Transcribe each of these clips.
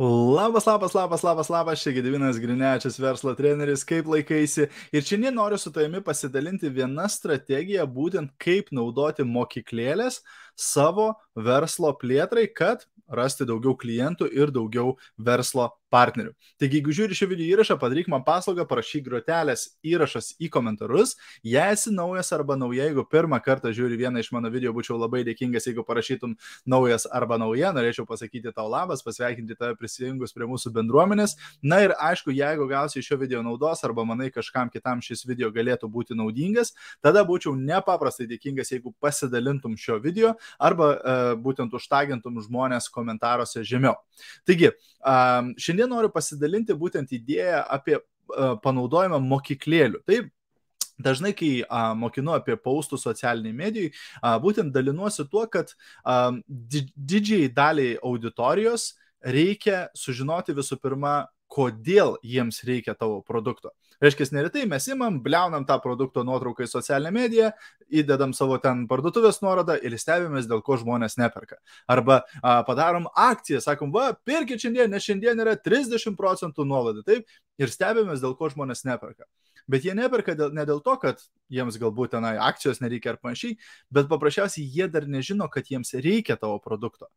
Labas, labas, labas, labas, labas, čia Gedivinas Grinečias, verslo treneris, kaip laikaisi. Ir šiandien noriu su tavimi pasidalinti vieną strategiją, būtent kaip naudoti mokyklėlės savo verslo plėtrai, kad rasti daugiau klientų ir daugiau verslo partnerių. Taigi, jeigu žiūri šį video įrašą, padaryk man paslaugą, parašyk grotelės įrašas į komentarus. Jei esi naujas arba nauja, jeigu pirmą kartą žiūri vieną iš mano video, būčiau labai dėkingas, jeigu parašytum naujas arba nauja, norėčiau pasakyti tau labas, pasveikinti tave prisijungus prie mūsų bendruomenės. Na ir aišku, jeigu gausi iš šio video naudos arba manai kažkam kitam šis video galėtų būti naudingas, tada būčiau nepaprastai dėkingas, jeigu pasidalintum šio video arba uh, būtent užtagintum žmonės komentaruose žemiau. Taigi, um, šiandien šiandien noriu pasidalinti būtent idėją apie uh, panaudojimą mokyklėlių. Taip, Dažnai, kai a, mokinu apie paustų socialiniai medijai, a, būtent dalinuosi tuo, kad a, didžiai daliai auditorijos reikia sužinoti visų pirma, kodėl jiems reikia tavo produkto. Reiškia, neretai mes imam, bleunam tą produkto nuotrauką į socialinę mediją, įdedam savo ten parduotuvės nuorodą ir stebimės, dėl ko žmonės neperka. Arba a, padarom akciją, sakom, va, pirkit šiandien, nes šiandien yra 30 procentų nuolaida, taip, ir stebimės, dėl ko žmonės neperka. Bet jie neperka dėl, ne dėl to, kad jiems galbūt tenai akcijos nereikia ar panašiai, bet paprasčiausiai jie dar nežino, kad jiems reikia tavo produkto.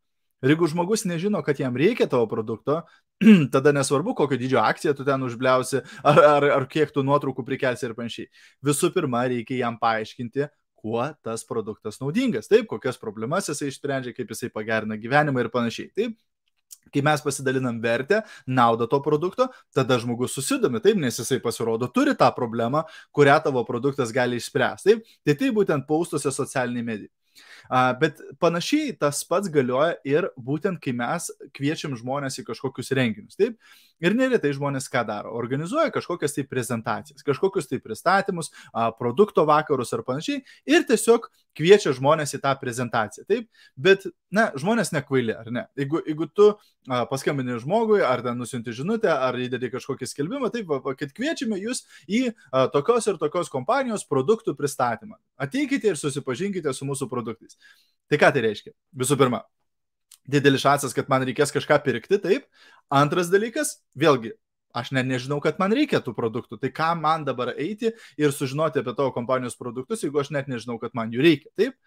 Ir jeigu žmogus nežino, kad jam reikia tavo produkto, tada nesvarbu, kokio dydžio akciją tu ten užbliausi, ar, ar, ar kiek tu nuotraukų prikelsi ir panašiai. Visų pirma, reikia jam paaiškinti, kuo tas produktas naudingas, taip, kokias problemas jisai išsprendžia, kaip jisai pagerina gyvenimą ir panašiai. Taip, Kai mes pasidalinam vertę, naudą to produkto, tada žmogus susidomi, taip, nes jisai pasirodo turi tą problemą, kurią tavo produktas gali išspręsti. Taip, tai tai būtent paustuose socialiniai medijai. Bet panašiai tas pats galioja ir būtent, kai mes kviečiam žmonės į kažkokius renginius. Taip? Ir neretai žmonės ką daro? Organizuoja kažkokias tai prezentacijas, kažkokius tai pristatymus, produkto vakarus ar panašiai ir tiesiog kviečia žmonės į tą prezentaciją. Taip? Bet, na, žmonės nekvaili, ar ne? Jeigu, jeigu tu paskambini žmogui, ar ten nusinti žinutę, ar įdedi kažkokį skelbimą, taip, va, kad kviečiame jūs į a, tokios ir tokios kompanijos produktų pristatymą. Ateikite ir susipažinkite su mūsų produktais. Tai ką tai reiškia? Visų pirma, didelis šansas, kad man reikės kažką pirkti, taip. Antras dalykas, vėlgi, aš net nežinau, kad man reikia tų produktų. Tai ką man dabar eiti ir sužinoti apie tavo kompanijos produktus, jeigu aš net nežinau, kad man jų reikia, taip.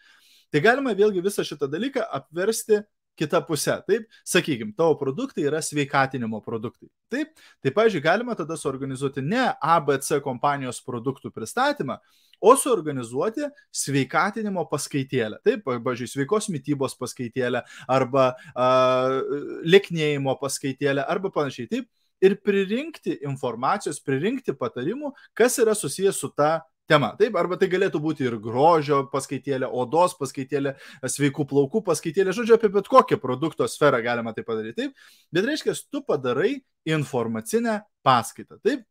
Tai galima vėlgi visą šitą dalyką apversti kita pusė. Taip, sakykime, tavo produktai yra sveikatinimo produktai. Taip, tai, pavyzdžiui, galima tada suorganizuoti ne ABC kompanijos produktų pristatymą, o suorganizuoti sveikatinimo paskaitėlę. Taip, pavyzdžiui, sveikos mytybos paskaitėlę arba uh, lėknėjimo paskaitėlę arba panašiai. Taip, ir pririnkti informacijos, pririnkti patarimų, kas yra susijęs su ta tema. Taip, arba tai galėtų būti ir grožio paskaitėlė, odos paskaitėlė, sveikų plaukų paskaitėlė, žodžiu, apie bet kokią produkto sferą galima tai padaryti. Taip, bet reiškia, tu padarai informacinę paskaitą. Taip,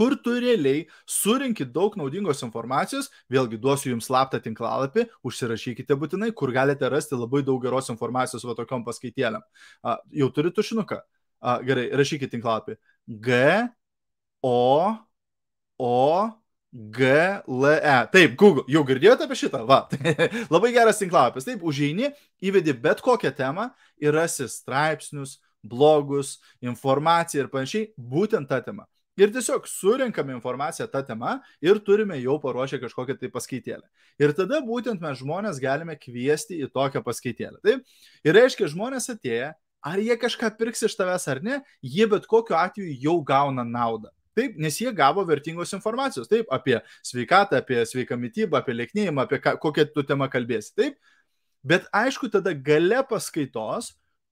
kur tu realiai surinkit daug naudingos informacijos, vėlgi duosiu jums slaptą tinklalapį, užsirašykite būtinai, kur galite rasti labai daug geros informacijos va tokiom paskaitėlėm. Jau turi tušinuką. A, gerai, rašykite tinklalapį. G, O, O, GLE. Taip, Google, jau girdėjote apie šitą? Va, labai geras tinklapis. Taip, užeini, įvedi bet kokią temą ir rasi straipsnius, blogus, informaciją ir panašiai, būtent tą temą. Ir tiesiog surinkame informaciją tą temą ir turime jau paruošę kažkokią tai paskaitėlę. Ir tada būtent mes žmonės galime kviesti į tokią paskaitėlę. Taip? Ir reiškia, žmonės atėję, ar jie kažką pirks iš tavęs ar ne, jie bet kokiu atveju jau gauna naudą. Taip, nes jie gavo vertingos informacijos, taip, apie sveikatą, apie sveiką mytybą, apie lėknėjimą, apie ką, kokią tu temą kalbėsi, taip. Bet aišku, tada gale paskaitos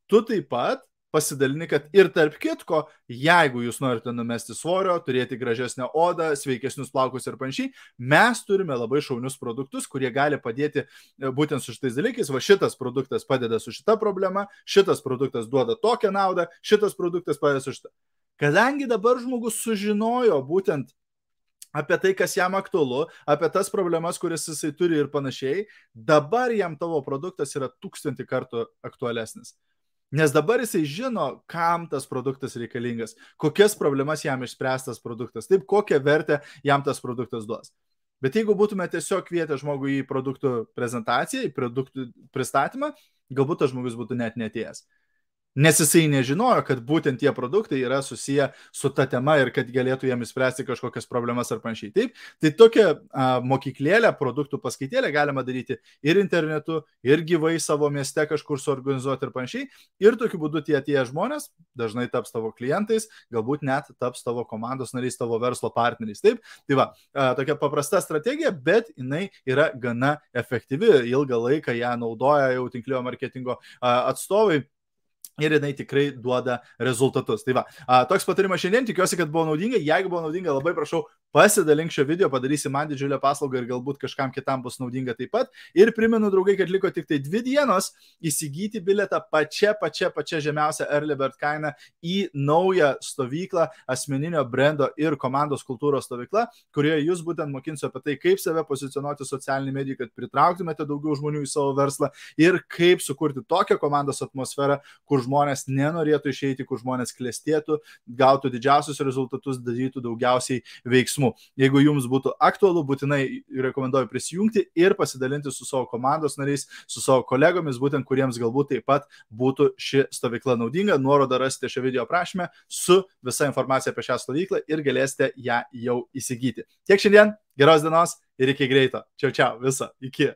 tu taip pat pasidalini, kad ir tarp kitko, jeigu jūs norite numesti svorio, turėti gražesnę odą, sveikesnius plaukus ir panašiai, mes turime labai šaunius produktus, kurie gali padėti e, būtent su šitais dalykais. Va šitas produktas padeda su šita problema, šitas produktas duoda tokią naudą, šitas produktas padeda su šita. Kadangi dabar žmogus sužinojo būtent apie tai, kas jam aktualu, apie tas problemas, kuris jisai turi ir panašiai, dabar jam tavo produktas yra tūkstantį kartų aktualesnis. Nes dabar jisai žino, kam tas produktas reikalingas, kokias problemas jam išspręstas produktas, taip kokią vertę jam tas produktas duos. Bet jeigu būtume tiesiog kvietę žmogų į produktų prezentaciją, į produktų pristatymą, galbūt tas žmogus būtų net netėjęs. Nes jisai nežinojo, kad būtent tie produktai yra susiję su ta tema ir kad galėtų jam įspręsti kažkokias problemas ar panašiai. Taip, tai tokią a, mokyklėlę, produktų paskaitėlę galima daryti ir internetu, ir gyvai savo mieste kažkur suorganizuoti ir panašiai. Ir tokiu būdu tie tie žmonės dažnai taps tavo klientais, galbūt net taps tavo komandos nariais, tavo verslo partneriais. Taip, tai va, a, tokia paprasta strategija, bet jinai yra gana efektyvi. Ilgą laiką ją naudoja jau tinklio marketingo a, atstovai ir jinai tikrai duoda rezultatus. Tai va, toks patarimas šiandien, tikiuosi, kad buvo naudinga. Jeigu buvo naudinga, labai prašau, pasidalink šio video, padarysi man didžiulę paslaugą ir galbūt kažkam kitam bus naudinga taip pat. Ir primenu, draugai, kad liko tik tai dvi dienos įsigyti biletą pačia, pačia, pačia žemiausia Early Bird kaina į naują stovyklą, asmeninio brendo ir komandos kultūros stovyklą, kurioje jūs būtent mokinsiu apie tai, kaip save pozicionuoti socialinį mediją, kad pritrauktumėte daugiau žmonių į savo verslą ir kaip sukurti tokią komandos atmosferą, kur žmonės nenorėtų išeiti, kur žmonės klestėtų, gautų didžiausius rezultatus, darytų daugiausiai veiksmų. Jeigu jums būtų aktualu, būtinai rekomenduoju prisijungti ir pasidalinti su savo komandos nariais, su savo kolegomis, būtent kuriems galbūt taip pat būtų ši stovykla naudinga. Nuorodą rasite šio video aprašymę su visa informacija apie šią stovyklą ir galėsite ją jau įsigyti. Tiek šiandien, geros dienos ir iki greito. Čiau, čiau, visą, iki.